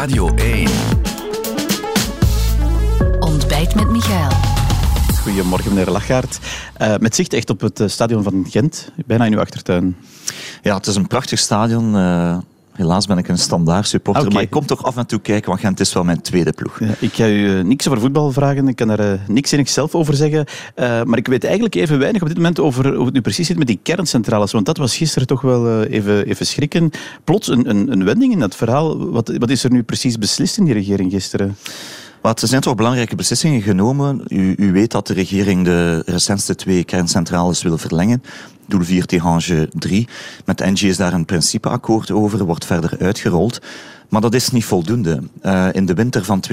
Radio 1. Ontbijt met Michael. Goedemorgen, meneer Lachaert. Uh, met zicht echt op het eh, stadion van Gent, bijna in uw achtertuin. Ja, het is een prachtig stadion. Uh, Helaas ben ik een standaard supporter, maar ik kom toch af en toe kijken, want Gent is wel mijn tweede ploeg. Ja, ik ga u eh, niks over voetbal vragen, ik kan daar eh, niks in zelf over zeggen. Eh, maar ik weet eigenlijk even weinig op dit moment over hoe het nu precies zit met die kerncentrales. Want dat was gisteren toch wel even, even schrikken. Plots een, een, een wending in dat verhaal. Wat, wat is er nu precies beslist in die regering gisteren? Er zijn toch belangrijke beslissingen genomen. U, u weet dat de regering de recentste twee kerncentrales wil verlengen. Doel 4 Tihange 3. Met Engie is daar een principeakkoord over, wordt verder uitgerold. Maar dat is niet voldoende. Uh, in de winter van 2025-26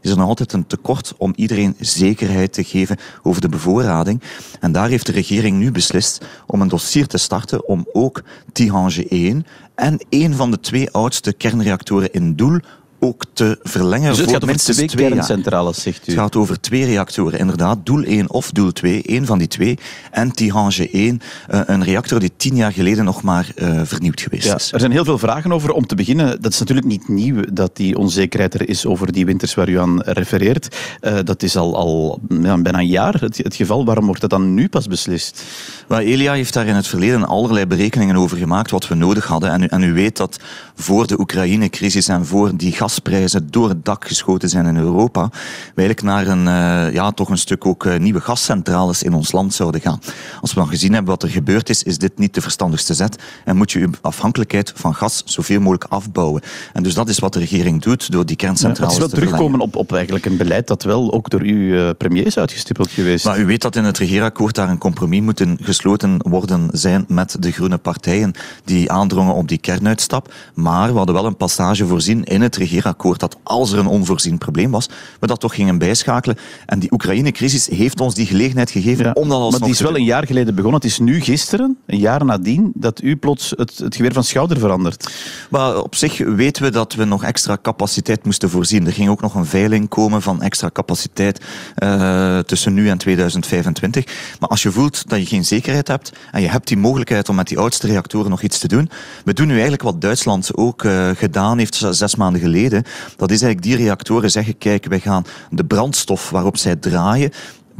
is er nog altijd een tekort om iedereen zekerheid te geven over de bevoorrading. En daar heeft de regering nu beslist om een dossier te starten om ook Tihange 1 en een van de twee oudste kernreactoren in Doel ook te verlengen Dus het voor gaat over minstens twee kerncentrales, zegt u. Het gaat over twee reactoren, inderdaad. Doel 1 of Doel 2, één van die twee. En Tihange 1, uh, een reactor die tien jaar geleden nog maar uh, vernieuwd geweest Ja, is. er zijn heel veel vragen over. Om te beginnen, dat is natuurlijk niet nieuw dat die onzekerheid er is over die winters waar u aan refereert. Uh, dat is al, al ja, bijna een jaar het, het, geval. Waarom wordt dat dan nu pas beslist? Elia heeft daar in het verleden allerlei berekeningen over gemaakt wat we nodig hadden. En u, en u weet dat voor de Oekraïne-crisis en voor die gasprijzen door het dak geschoten zijn in Europa, we eigenlijk naar een, uh, ja, toch een stuk ook uh, nieuwe gascentrales in ons land zouden gaan. Als we dan gezien hebben wat er gebeurd is, is dit niet de verstandigste zet en moet je uw afhankelijkheid van gas zoveel mogelijk afbouwen. En dus dat is wat de regering doet door die kerncentrales ja, het is wel te terugkomen op, op eigenlijk een beleid dat wel ook door uw uh, premier is uitgestippeld geweest. Maar u weet dat in het regeerakkoord daar een compromis moet gesloten worden zijn met de groene partijen die aandrongen op die kernuitstap. Maar we hadden wel een passage voorzien in het regeerakkoord dat als er een onvoorzien probleem was, we dat toch gingen bijschakelen. En die Oekraïne-crisis heeft ons die gelegenheid gegeven ja, om dat alsnog Maar die is wel een jaar geleden begonnen. Het is nu gisteren, een jaar nadien, dat u plots het, het geweer van schouder verandert. Maar op zich weten we dat we nog extra capaciteit moesten voorzien. Er ging ook nog een veiling komen van extra capaciteit uh, tussen nu en 2025. Maar als je voelt dat je geen zekerheid hebt en je hebt die mogelijkheid om met die oudste reactoren nog iets te doen. We doen nu eigenlijk wat Duitsland ook uh, gedaan heeft zes maanden geleden. Dat is eigenlijk die reactoren zeggen, kijk, wij gaan de brandstof waarop zij draaien,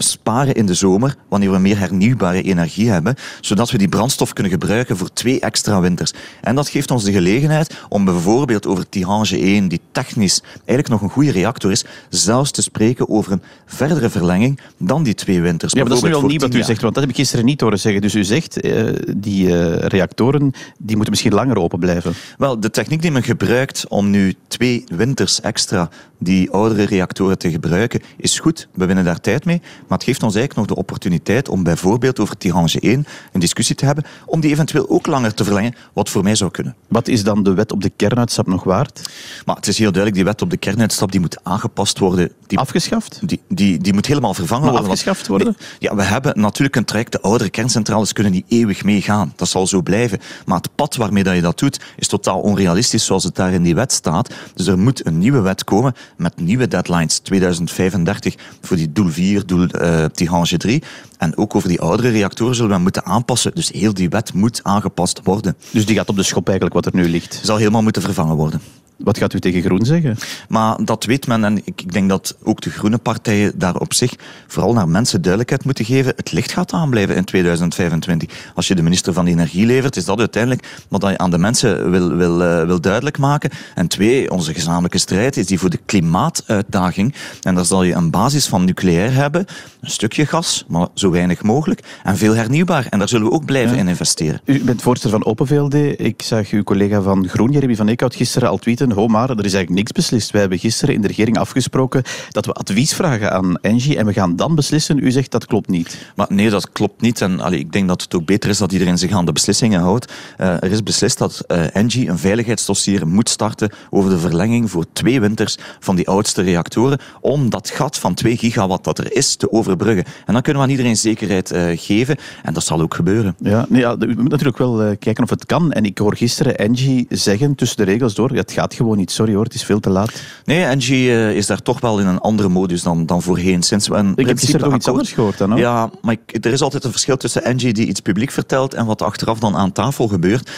sparen in de zomer, wanneer we meer hernieuwbare energie hebben, zodat we die brandstof kunnen gebruiken voor twee extra winters. En dat geeft ons de gelegenheid om bijvoorbeeld over Tihange 1, die technisch eigenlijk nog een goede reactor is, zelfs te spreken over een verdere verlenging dan die twee winters. Ja, maar dat is nu al niet wat u jaar. zegt, want dat heb ik gisteren niet horen zeggen. Dus u zegt, uh, die uh, reactoren die moeten misschien langer open blijven. Wel, de techniek die men gebruikt om nu twee winters extra die oudere reactoren te gebruiken, is goed. We winnen daar tijd mee. Maar het geeft ons eigenlijk nog de opportuniteit om bijvoorbeeld over Tihange 1 een discussie te hebben, om die eventueel ook langer te verlengen, wat voor mij zou kunnen. Wat is dan de wet op de kernuitstap nog waard? Maar het is heel duidelijk, die wet op de kernuitstap die moet aangepast worden. Die, afgeschaft? Die, die, die moet helemaal vervangen maar worden. afgeschaft worden? Nee, ja, we hebben natuurlijk een traject. De oudere kerncentrales kunnen niet eeuwig meegaan. Dat zal zo blijven. Maar het pad waarmee dat je dat doet, is totaal onrealistisch zoals het daar in die wet staat. Dus er moet een nieuwe wet komen met nieuwe deadlines. 2035 voor die doel 4, doel uh, Tihange 3. En ook over die oudere reactoren zullen we moeten aanpassen. Dus heel die wet moet aangepast worden. Dus die gaat op de schop eigenlijk wat er nu ligt? Zal helemaal moeten vervangen worden. Wat gaat u tegen Groen zeggen? Maar dat weet men en ik, ik denk dat ook de groene partijen daar op zich vooral naar mensen duidelijkheid moeten geven. Het licht gaat aanblijven in 2025. Als je de minister van Energie levert, is dat uiteindelijk wat je aan de mensen wil, wil, uh, wil duidelijk maken. En twee, onze gezamenlijke strijd is die voor de klimaatuitdaging. En daar zal je een basis van nucleair hebben, een stukje gas, maar zo weinig mogelijk, en veel hernieuwbaar. En daar zullen we ook blijven ja. in investeren. U bent voorzitter van Open VLD. Ik zag uw collega van Groen, Jeremy van Eekhout, gisteren al tweeten ho maar, er is eigenlijk niks beslist. Wij hebben gisteren in de regering afgesproken dat we advies vragen aan Engie en we gaan dan beslissen. U zegt dat klopt niet. Maar nee, dat klopt niet. En allee, ik denk dat het ook beter is dat iedereen zich aan de beslissingen houdt. Uh, er is beslist dat uh, Engie een veiligheidsdossier moet starten over de verlenging voor twee winters van die oudste reactoren, om dat gat van 2 gigawatt dat er is te overbruggen. En dan kunnen we aan iedereen zekerheid uh, geven en dat zal ook gebeuren. Ja, nee, ja, we moeten natuurlijk wel kijken of het kan. En ik hoor gisteren Engie zeggen tussen de regels door, het gaat gewoon niet. Sorry hoor, het is veel te laat. Nee, Engie uh, is daar toch wel in een andere modus dan, dan voorheen. Sinds we een ik heb gisteren nog iets anders gehoord dan ook. Ja, maar ik, er is altijd een verschil tussen Engie die iets publiek vertelt en wat achteraf dan aan tafel gebeurt. Uh,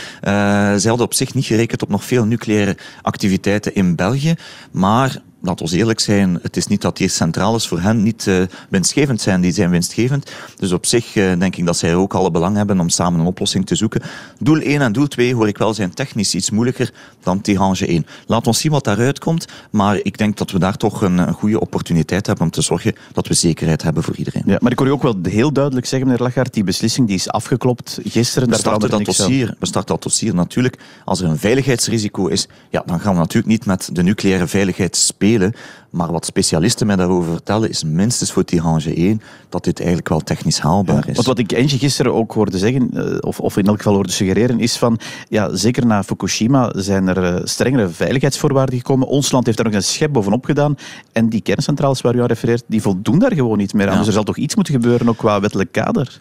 zij hadden op zich niet gerekend op nog veel nucleaire activiteiten in België, maar laat ons eerlijk zijn, het is niet dat die centrales voor hen niet uh, winstgevend zijn. Die zijn winstgevend. Dus op zich uh, denk ik dat zij er ook alle belang hebben om samen een oplossing te zoeken. Doel 1 en doel 2 hoor ik wel zijn technisch iets moeilijker dan Tihange 1. Laat ons zien wat daaruit komt. Maar ik denk dat we daar toch een, een goede opportuniteit hebben om te zorgen dat we zekerheid hebben voor iedereen. Ja, maar ik hoor je ook wel heel duidelijk zeggen, meneer Lachaert, die beslissing die is afgeklopt gisteren. We starten dat dossier. We starten dat dossier natuurlijk. Als er een veiligheidsrisico is, ja, dan gaan we natuurlijk niet met de nucleaire veiligheid spelen maar wat specialisten mij daarover vertellen, is minstens voor Tihange 1 dat dit eigenlijk wel technisch haalbaar is. Want wat ik Engie gisteren ook hoorde zeggen, eh, of, of in elk geval hoorde suggereren, is van, ja, zeker na Fukushima zijn er eh, strengere veiligheidsvoorwaarden gekomen. Ons land heeft daar nog een schep bovenop gedaan. En die kerncentrales waar u aan refereert, die voldoen daar gewoon niet meer aan. Dus er zal toch iets moeten gebeuren, ook qua wettelijk kader?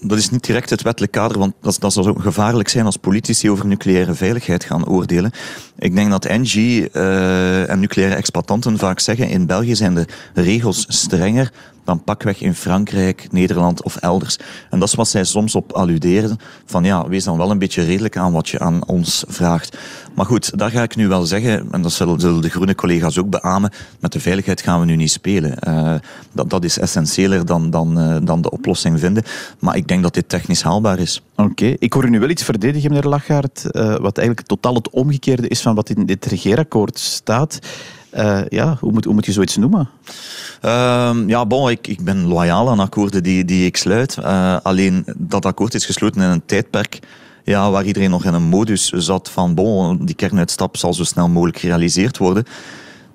Dat is niet direct het wettelijk kader, want dat, dat zou gevaarlijk zijn als politici over nucleaire veiligheid gaan oordelen. Ik denk dat Engie uh, en nucleaire exploitanten vaak zeggen, in België zijn de regels strenger dan pakweg in Frankrijk, Nederland of elders. En dat is wat zij soms op alluderen, van ja, wees dan wel een beetje redelijk aan wat je aan ons vraagt. Maar goed, daar ga ik nu wel zeggen, en dat zullen de groene collega's ook beamen, met de veiligheid gaan we nu niet spelen. Uh, dat, dat is essentieeler dan, dan, uh, dan de oplossing vinden. Maar ik denk dat dit technisch haalbaar is. Oké, ik hoor u nu wel iets verdedigen, meneer Lachaert, uh, wat eigenlijk totaal het omgekeerde is van wat in dit regeerakkoord staat. Uh, ja, hoe moet, hoe moet je zoiets noemen? Uh, ja, bon, ik, ik ben loyaal aan akkoorden die, die ik sluit. Uh, alleen dat akkoord is gesloten in een tijdperk ja, waar iedereen nog in een modus zat van bon, die kernuitstap zal zo snel mogelijk gerealiseerd worden.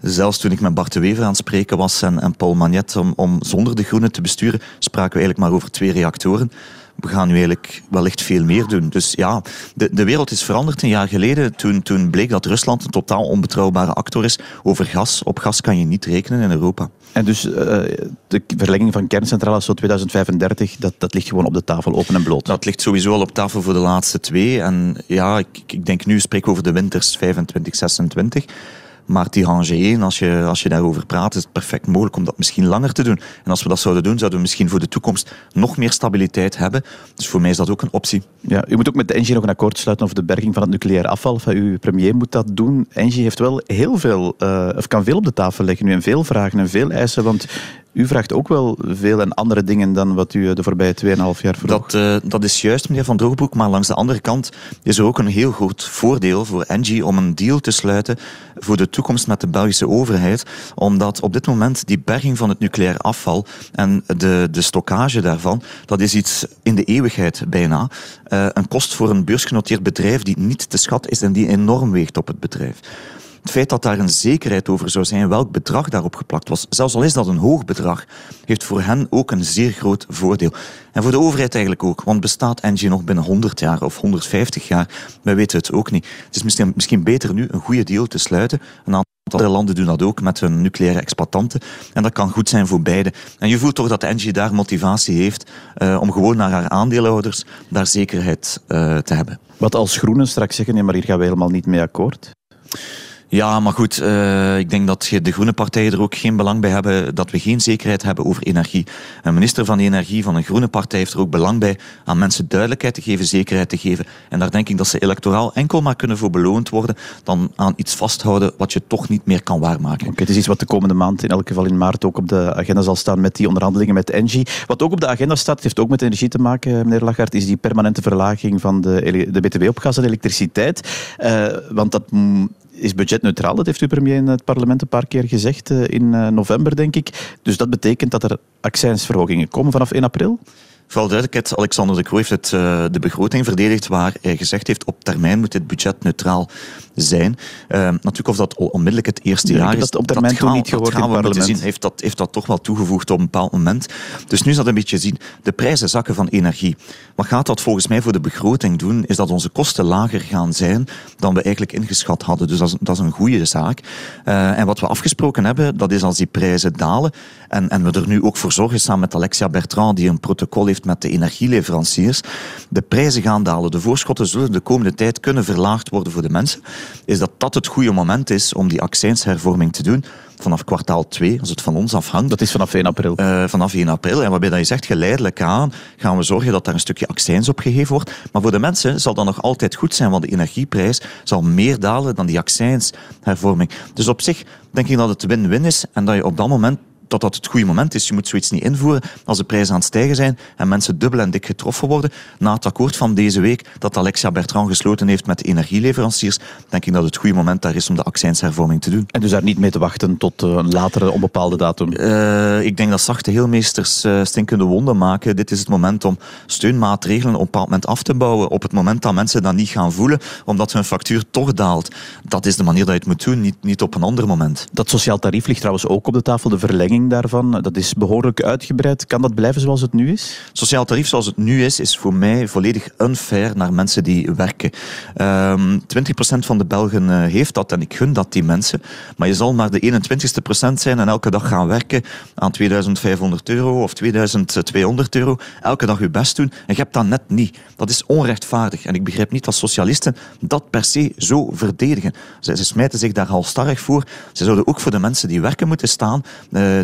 Zelfs toen ik met Bart de Wever aan het spreken was en, en Paul Magnet om, om zonder de groenen te besturen, spraken we eigenlijk maar over twee reactoren we gaan nu eigenlijk wellicht veel meer doen. Dus ja, de, de wereld is veranderd. Een jaar geleden, toen, toen bleek dat Rusland een totaal onbetrouwbare actor is over gas. Op gas kan je niet rekenen in Europa. En dus uh, de verlenging van kerncentrales tot 2035, dat, dat ligt gewoon op de tafel, open en bloot? Dat ligt sowieso al op tafel voor de laatste twee. En ja, ik, ik denk nu, spreek over de winters 25, 26. Maar die Tihange 1, als je, als je daarover praat, is het perfect mogelijk om dat misschien langer te doen. En als we dat zouden doen, zouden we misschien voor de toekomst nog meer stabiliteit hebben. Dus voor mij is dat ook een optie. Ja, u moet ook met de Engie nog een akkoord sluiten over de berging van het nucleair afval. Uw premier moet dat doen. Engie heeft wel heel veel, uh, of kan veel op de tafel leggen nu en veel vragen en veel eisen. Want u vraagt ook wel veel en andere dingen dan wat u de voorbije 2,5 jaar vroeg. Dat, uh, dat is juist, meneer Van Droogbroek. Maar langs de andere kant is er ook een heel groot voordeel voor Engie om een deal te sluiten voor de toekomst met de Belgische overheid. Omdat op dit moment die berging van het nucleair afval en de, de stockage daarvan, dat is iets in de eeuwigheid bijna. Uh, een kost voor een beursgenoteerd bedrijf die niet te schat is en die enorm weegt op het bedrijf. Het feit dat daar een zekerheid over zou zijn welk bedrag daarop geplakt was, zelfs al is dat een hoog bedrag, heeft voor hen ook een zeer groot voordeel. En voor de overheid eigenlijk ook, want bestaat Engie nog binnen 100 jaar of 150 jaar? Wij weten het ook niet. Het is misschien, misschien beter nu een goede deal te sluiten. Een aantal andere landen doen dat ook met hun nucleaire exploitanten. En dat kan goed zijn voor beide. En je voelt toch dat Engie daar motivatie heeft uh, om gewoon naar haar aandeelhouders daar zekerheid uh, te hebben. Wat als groenen straks zeggen, nee, maar hier gaan we helemaal niet mee akkoord? Ja, maar goed, uh, ik denk dat de groene partijen er ook geen belang bij hebben dat we geen zekerheid hebben over energie. Een minister van Energie van een groene partij heeft er ook belang bij aan mensen duidelijkheid te geven, zekerheid te geven. En daar denk ik dat ze electoraal enkel maar kunnen voor beloond worden dan aan iets vasthouden wat je toch niet meer kan waarmaken. Oké, het is iets wat de komende maand, in elk geval in maart, ook op de agenda zal staan met die onderhandelingen met Engie. Wat ook op de agenda staat, heeft ook met energie te maken, meneer Lagarde, is die permanente verlaging van de, de btw op gas en elektriciteit. Uh, want dat is budgetneutraal. Dat heeft uw premier in het parlement een paar keer gezegd eh, in eh, november, denk ik. Dus dat betekent dat er accijnsverhogingen komen vanaf 1 april? Vooral duidelijkheid, Alexander de Croo heeft het, uh, de begroting verdedigd waar hij gezegd heeft op termijn moet dit budget neutraal zijn. Uh, natuurlijk of dat onmiddellijk het eerste jaar is. Dat op termijn dat niet gehoord gaan in het parlement. Zien, heeft, dat, heeft dat toch wel toegevoegd op een bepaald moment. Dus nu is dat een beetje zien. De prijzen zakken van energie. Wat gaat dat volgens mij voor de begroting doen, is dat onze kosten lager gaan zijn dan we eigenlijk ingeschat hadden. Dus dat is, dat is een goede zaak. Uh, en wat we afgesproken hebben, dat is als die prijzen dalen en, en we er nu ook voor zorgen samen met Alexia Bertrand, die een protocol heeft heeft met de energieleveranciers, de prijzen gaan dalen, de voorschotten zullen de komende tijd kunnen verlaagd worden voor de mensen, is dat dat het goede moment is om die accijnshervorming te doen vanaf kwartaal 2, als het van ons afhangt. Dat is vanaf 1 april. Uh, vanaf 1 april. En waarbij dat je zegt, geleidelijk aan gaan we zorgen dat daar een stukje accijns op gegeven wordt. Maar voor de mensen zal dat nog altijd goed zijn, want de energieprijs zal meer dalen dan die accijnshervorming. Dus op zich denk ik dat het win-win is en dat je op dat moment dat dat het goede moment is. Je moet zoiets niet invoeren als de prijzen aan het stijgen zijn en mensen dubbel en dik getroffen worden. Na het akkoord van deze week dat Alexia Bertrand gesloten heeft met de energieleveranciers, denk ik dat het goede moment daar is om de accijnshervorming te doen. En dus daar niet mee te wachten tot eh, een latere onbepaalde datum? Uh, ik denk dat zachte heelmeesters uh, stinkende wonden maken. Dit is het moment om steunmaatregelen op een bepaald moment af te bouwen. Op het moment dat mensen dat niet gaan voelen, omdat hun factuur toch daalt. Dat is de manier dat je het moet doen, niet, niet op een ander moment. Dat sociaal tarief ligt trouwens ook op de tafel, de verlenging daarvan, dat is behoorlijk uitgebreid. Kan dat blijven zoals het nu is? Sociaal tarief zoals het nu is, is voor mij volledig unfair naar mensen die werken. Um, ehm, 20% van de Belgen eh, heeft dat en ik gun dat die mensen. Maar je zal maar de 21ste procent zijn en elke dag gaan werken aan 2500 euro of 2200 euro. Elke dag je best doen en je hebt dat net niet. Dat is onrechtvaardig. En ik begrijp niet dat socialisten dat per se zo verdedigen. Ze, ze smijten zich daar halstarrig voor. Ze zouden ook voor de mensen die werken moeten staan.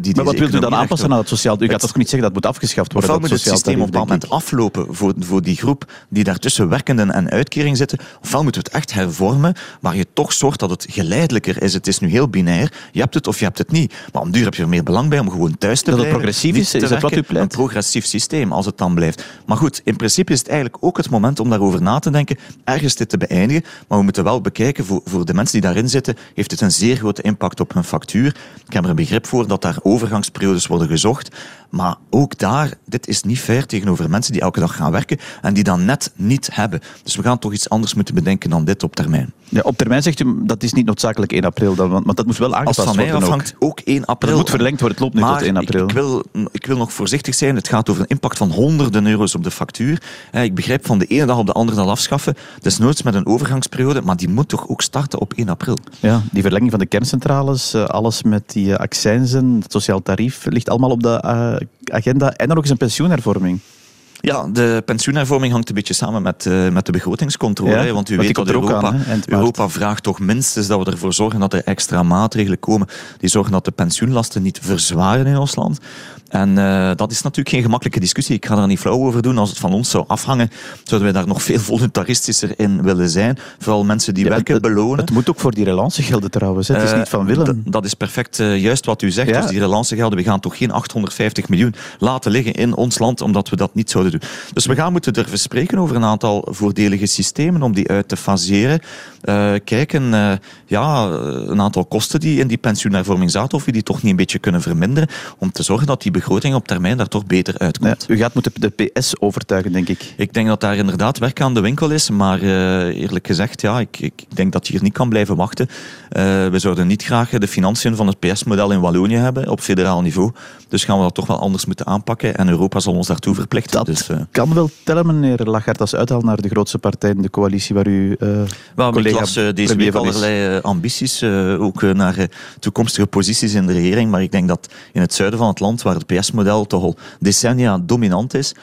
Die maar wat wilt u dan aanpassen aan het sociaal... U gaat toch niet zeggen dat moet afgeschaft worden? Ofwel moet het systeem op dat moment aflopen voor, voor die groep die daartussen werkenden en uitkering zitten. Ofwel moeten we het echt hervormen, waar je toch zorgt dat het geleidelijker is. Het is nu heel binair. Je hebt het of je hebt het niet. Maar om duur heb je er meer belang bij om gewoon thuis te dat blijven. Dat het progressief is? Is dat wat u pleit? Een progressief systeem, als het dan blijft. Maar goed, in principe is het eigenlijk ook het moment om daarover na te denken, ergens dit te beëindigen. Maar we moeten wel bekijken, voor, voor de mensen die daarin zitten, heeft het een zeer grote impact op hun factuur. Ik heb er een begrip voor dat daar overgangsperiodes worden gezocht. Maar ook daar, dit is niet fair tegenover mensen die elke dag gaan werken en die dan net niet hebben. Dus we gaan toch iets anders moeten bedenken dan dit op termijn. Ja, op termijn zegt u, dat is niet noodzakelijk 1 april, dan, want, dat moet wel aangepast worden. Als van mij afhangt, ook. 1 april. Het moet verlengd worden, het loopt nu tot 1 april. Ik, ik, wil, ik wil nog voorzichtig zijn, het gaat over een impact van honderden euro's op de factuur. Ik begrijp van de ene dag op de andere dag afschaffen, desnoods met een overgangsperiode, maar die moet toch ook starten op 1 april. Ja, die verlenging van de kerncentrales, eh, alles met die eh, accijnzen, het sociaal tarief, ligt allemaal op de agenda. En dan nog eens een pensioenhervorming. Ja, de pensioenhervorming hangt een beetje samen met, uh, met de begrotingscontrole. want u weet dat Europa, aan, Europa vraagt toch minstens dat we ervoor zorgen dat er extra maatregelen komen die zorgen dat de pensioenlasten niet verzwaren in ons land. En uh, dat is natuurlijk geen gemakkelijke discussie. Ik ga er niet flauw over doen. Als het van ons zou afhangen, zouden wij daar nog veel voluntaristischer in willen zijn. Vooral mensen die werken het, belonen. Het moet ook voor die relance gelden trouwens. Het is uh, niet van willen. Dat is perfect juist wat u zegt. Ja. Dus die relance gelden. We gaan toch geen 850 miljoen laten liggen in ons land, omdat we dat niet zouden doen. Dus we gaan moeten durven spreken over een aantal voordelige systemen om die uit te faseren. kijken, ja, een aantal kosten die in die pensioenhervorming zaten, of we die toch niet een beetje kunnen verminderen, om te zorgen dat die begroting op termijn daar toch beter uitkomt. Ja, u gaat moeten de PS overtuigen, denk ik. Ik denk dat daar inderdaad werk aan de winkel is, maar uh, eerlijk gezegd, ja, ik, ik, denk dat je hier niet kan blijven wachten. We zouden niet graag de financiën van het PS-model in Wallonië hebben op federaal niveau. Dus gaan we dat toch wel anders moeten aanpakken en Europa zal ons daartoe verplichten. Dat dus, uh, kan wel tellen, meneer Lachart, als uithaal naar de grootste partij in de coalitie waar u uh, well, collega las deze week allerlei ambities, ook naar toekomstige posities in de regering, maar ik denk dat in het zuiden van het land, waar het PS-model toch al decennia dominant is,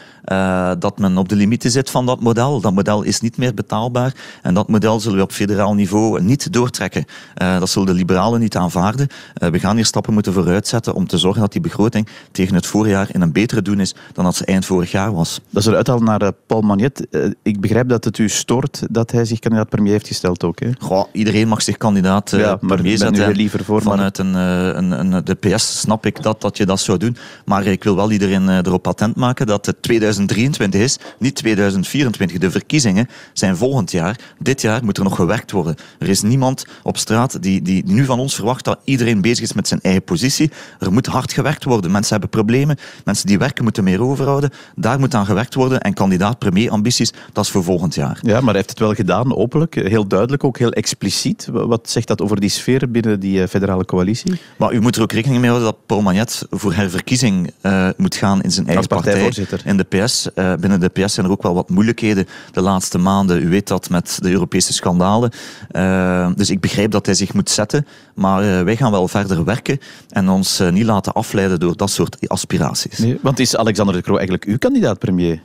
dat men op de limieten zit van dat model. Dat model is niet meer betaalbaar en dat model zullen we op federaal niveau niet doortrekken. Dat zullen de liberalen niet aanvaarden. We gaan hier stappen moeten vooruitzetten om te zorgen dat die begroting tegen het voorjaar in een betere doen is dan dat ze eind vorig jaar was. Dat is een uithaal naar Paul Magnet. ik begrijp dat het u stoort dat hij zich kandidaat premier heeft gesteld ook. Hè? Goh, iedereen mag zich kandidaat ja, maar premier zetten. liever voor, Vanuit een, een, een, de PS snap ik dat, dat je dat zou doen. Maar ik wil wel iedereen erop patent maken dat het 2023 is, niet 2024. De verkiezingen zijn volgend jaar. Dit jaar moet er nog gewerkt worden. Er is niemand op straat die, die, die nu van ons verwacht dat iedereen bezig is met zijn eigen positie. Er moet hard gewerkt worden. Mensen hebben problemen. Mensen die werken moeten meer overhouden. Daar moet aan gewerkt worden. En kandidaat premier ambities, dat is voor volgend jaar. Ja, maar hij heeft het wel gedaan, openlijk. Heel duidelijk, ook heel expliciet. Wat zegt dat over die sfeer binnen die federale coalitie? Maar u moet er ook rekening mee houden dat Paul Magnet voor herverkiezing uh, moet gaan in zijn eigen partij. In de PS, uh, binnen de PS zijn er ook wel wat moeilijkheden de laatste maanden. U weet dat met de Europese schandalen. Uh, dus ik begrijp dat hij zich moet zetten. Maar wij gaan wel verder werken en ons niet laten afleiden door dat soort aspiraties. Nee, want is Alexander de Croo eigenlijk uw kandidaat, kandidaat-premier?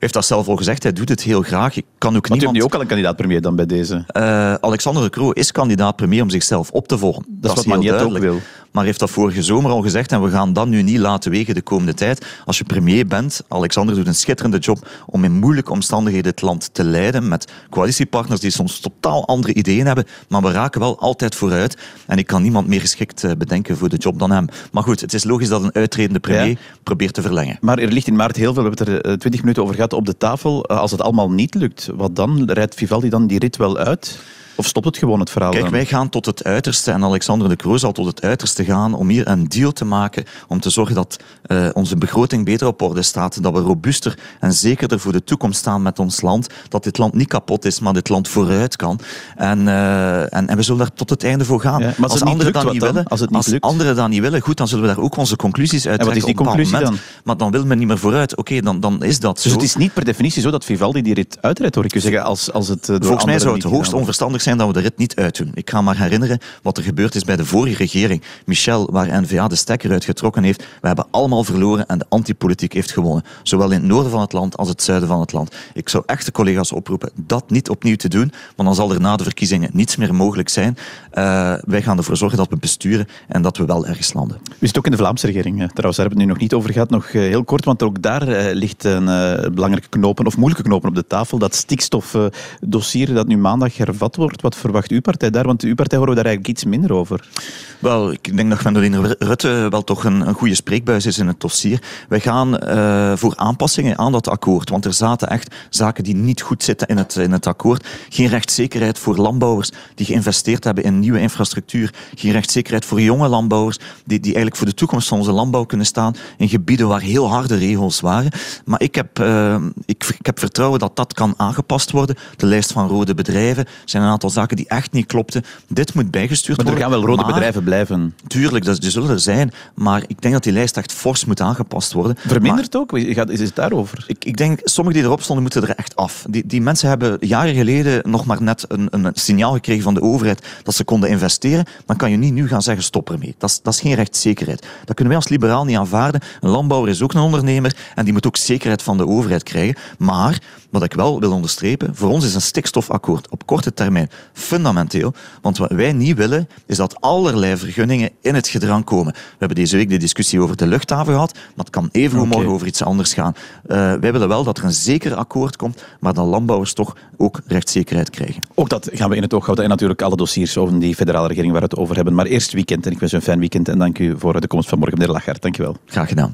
heeft dat zelf al gezegd, hij doet het heel graag. Ik kan ook niemand... nu ook al een kandidaat-premier dan bij deze? Uh, Alexander de Croo is kandidaat-premier om zichzelf op te volgen. Dat, dat is wat Magnet ook wil maar heeft dat vorige zomer al gezegd en we gaan dat nu niet laten wegen de komende tijd. Als je premier bent, Alexander doet een schitterende job om in moeilijke omstandigheden het land te leiden met coalitiepartners die soms totaal andere ideeën hebben, maar we raken wel altijd vooruit en ik kan niemand meer geschikt eh, bedenken voor de job dan hem. Maar goed, het is logisch dat een uitredende premier probeert te verlengen. Maar er ligt in maart heel veel, we hebben het er eh, twintig minuten over gehad, op de tafel. Eh, als het allemaal niet lukt, wat dan? Rijdt Vivaldi dan die rit wel uit? Of stopt het gewoon het verhaal? Kijk, wij gaan tot het uiterste en Alexander de Croo zal tot het uiterste gaan om hier een deal te maken om te zorgen dat uh, onze begroting beter op orde staat, dat we robuuster en zekerder voor de toekomst staan met ons land, dat dit land niet kapot is, maar dit land vooruit kan. En, uh, en, en, we zullen daar tot het einde voor gaan. Ja, als, anderen dat niet willen, als, het niet als anderen dat niet willen, goed, dan zullen we daar ook onze conclusies uit trekken. wat is die conclusie dan? Maar dan wil men niet meer vooruit. Oké, okay, dan, dan is dat dus zo. Dus het is niet per definitie zo dat Vivaldi die rit uitrijdt, hoor ik u zeggen, als, als het uh, Volgens mij zou het hoogst onverstandig zijn dat we de rit niet uitdoen. Ik ga maar herinneren wat er gebeurd is bij de vorige regering. Michel, waar N-VA de stekker uitgetrokken heeft. We hebben allemaal verloren en de antipolitiek heeft gewonnen. Zowel in het noorden van het land als het zuiden van het land. Ik zou echt de collega's oproepen dat niet opnieuw te doen, want dan zal er na de verkiezingen niets meer mogelijk zijn. Uh, wij gaan ervoor zorgen dat we besturen en dat we wel ergens landen. U zit ook in de Vlaamse regering. Trouwens, daar hebben we het nu nog niet over gehad. Nog uh, heel kort, want ook daar uh, ligt een belangrijke knopen, of moeilijke knopen op de tafel. Dat stikstofdossier dat nu maandag hervat wordt. Wat verwacht uw partij daar? Want uw partij horen we daar eigenlijk iets minder over. Wel, ik denk dat Gwendoline Rutte wel toch een, goede spreekbuis is in het dossier. Wij gaan uh, voor aanpassingen aan dat akkoord, want er zaten echt zaken die niet goed zitten in het, in het akkoord. Geen rechtszekerheid voor landbouwers die geïnvesteerd hebben in nieuwe infrastructuur. Geen rechtszekerheid voor jonge landbouwers die, die eigenlijk voor de toekomst van onze landbouw kunnen staan in gebieden waar heel harde regels waren. Maar ik heb, uh, ik, ik heb vertrouwen dat dat kan aangepast worden. De lijst van rode bedrijven zijn een aantal zaken die echt niet klopten. Dit moet bijgestuurd maar worden. Maar er gaan wel rode maar, bedrijven blijven. Tuurlijk, dat, die zullen er zijn. Maar ik denk dat die lijst echt fors moet aangepast worden. Verminderd ook? Gaat, is het daarover? Ik, ik denk, sommigen die erop stonden, moeten er echt af. Die, die mensen hebben jaren geleden nog maar net een, een signaal gekregen van de overheid dat ze konden investeren. Dan kan je niet nu gaan zeggen, stop ermee. Dat is, dat is geen rechtszekerheid. Dat kunnen wij als liberaal niet aanvaarden. Een landbouwer is ook een ondernemer en die moet ook zekerheid van de overheid krijgen. Maar, wat ik wel wil onderstrepen, voor ons is een stikstofakkoord op korte termijn fundamenteel. Want wat wij niet willen, is dat allerlei vergunningen in het gedrang komen. We hebben deze week de discussie over de luchthaven gehad, maar het kan even okay. morgen over iets anders gaan. Uh, wij willen wel dat er een zeker akkoord komt, maar dat landbouwers toch ook rechtszekerheid krijgen. Ook dat gaan we in het oog houden. En natuurlijk alle dossiers over die federale regering waar we het over hebben. Maar eerst weekend en ik wens u een fijn weekend en dank u voor de komst van morgen, meneer Lachart. Dank je wel. Graag gedaan.